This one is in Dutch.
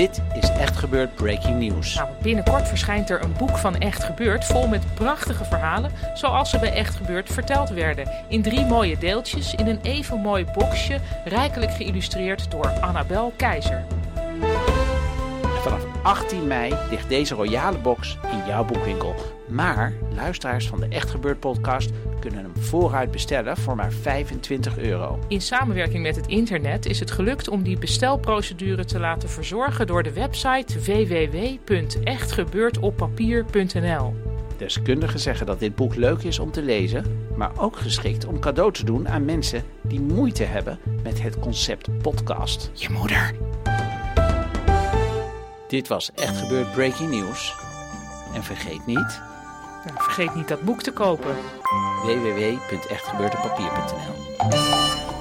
Dit is Echt Gebeurd Breaking News. Nou, binnenkort verschijnt er een boek van Echt Gebeurd, vol met prachtige verhalen, zoals ze bij Echt Gebeurd verteld werden. In drie mooie deeltjes, in een even mooi boxje, rijkelijk geïllustreerd door Annabel Keizer. Vanaf 18 mei ligt deze royale box in jouw boekwinkel. Maar luisteraars van de Echt Gebeurd podcast kunnen hem vooruit bestellen voor maar 25 euro. In samenwerking met het internet is het gelukt om die bestelprocedure te laten verzorgen door de website www.echtgebeurdoppapier.nl. Deskundigen zeggen dat dit boek leuk is om te lezen, maar ook geschikt om cadeau te doen aan mensen die moeite hebben met het concept podcast. Je moeder. Dit was Echt Gebeurd Breaking News. En vergeet niet vergeet niet dat boek te kopen. www.echtgebeurdepapier.nl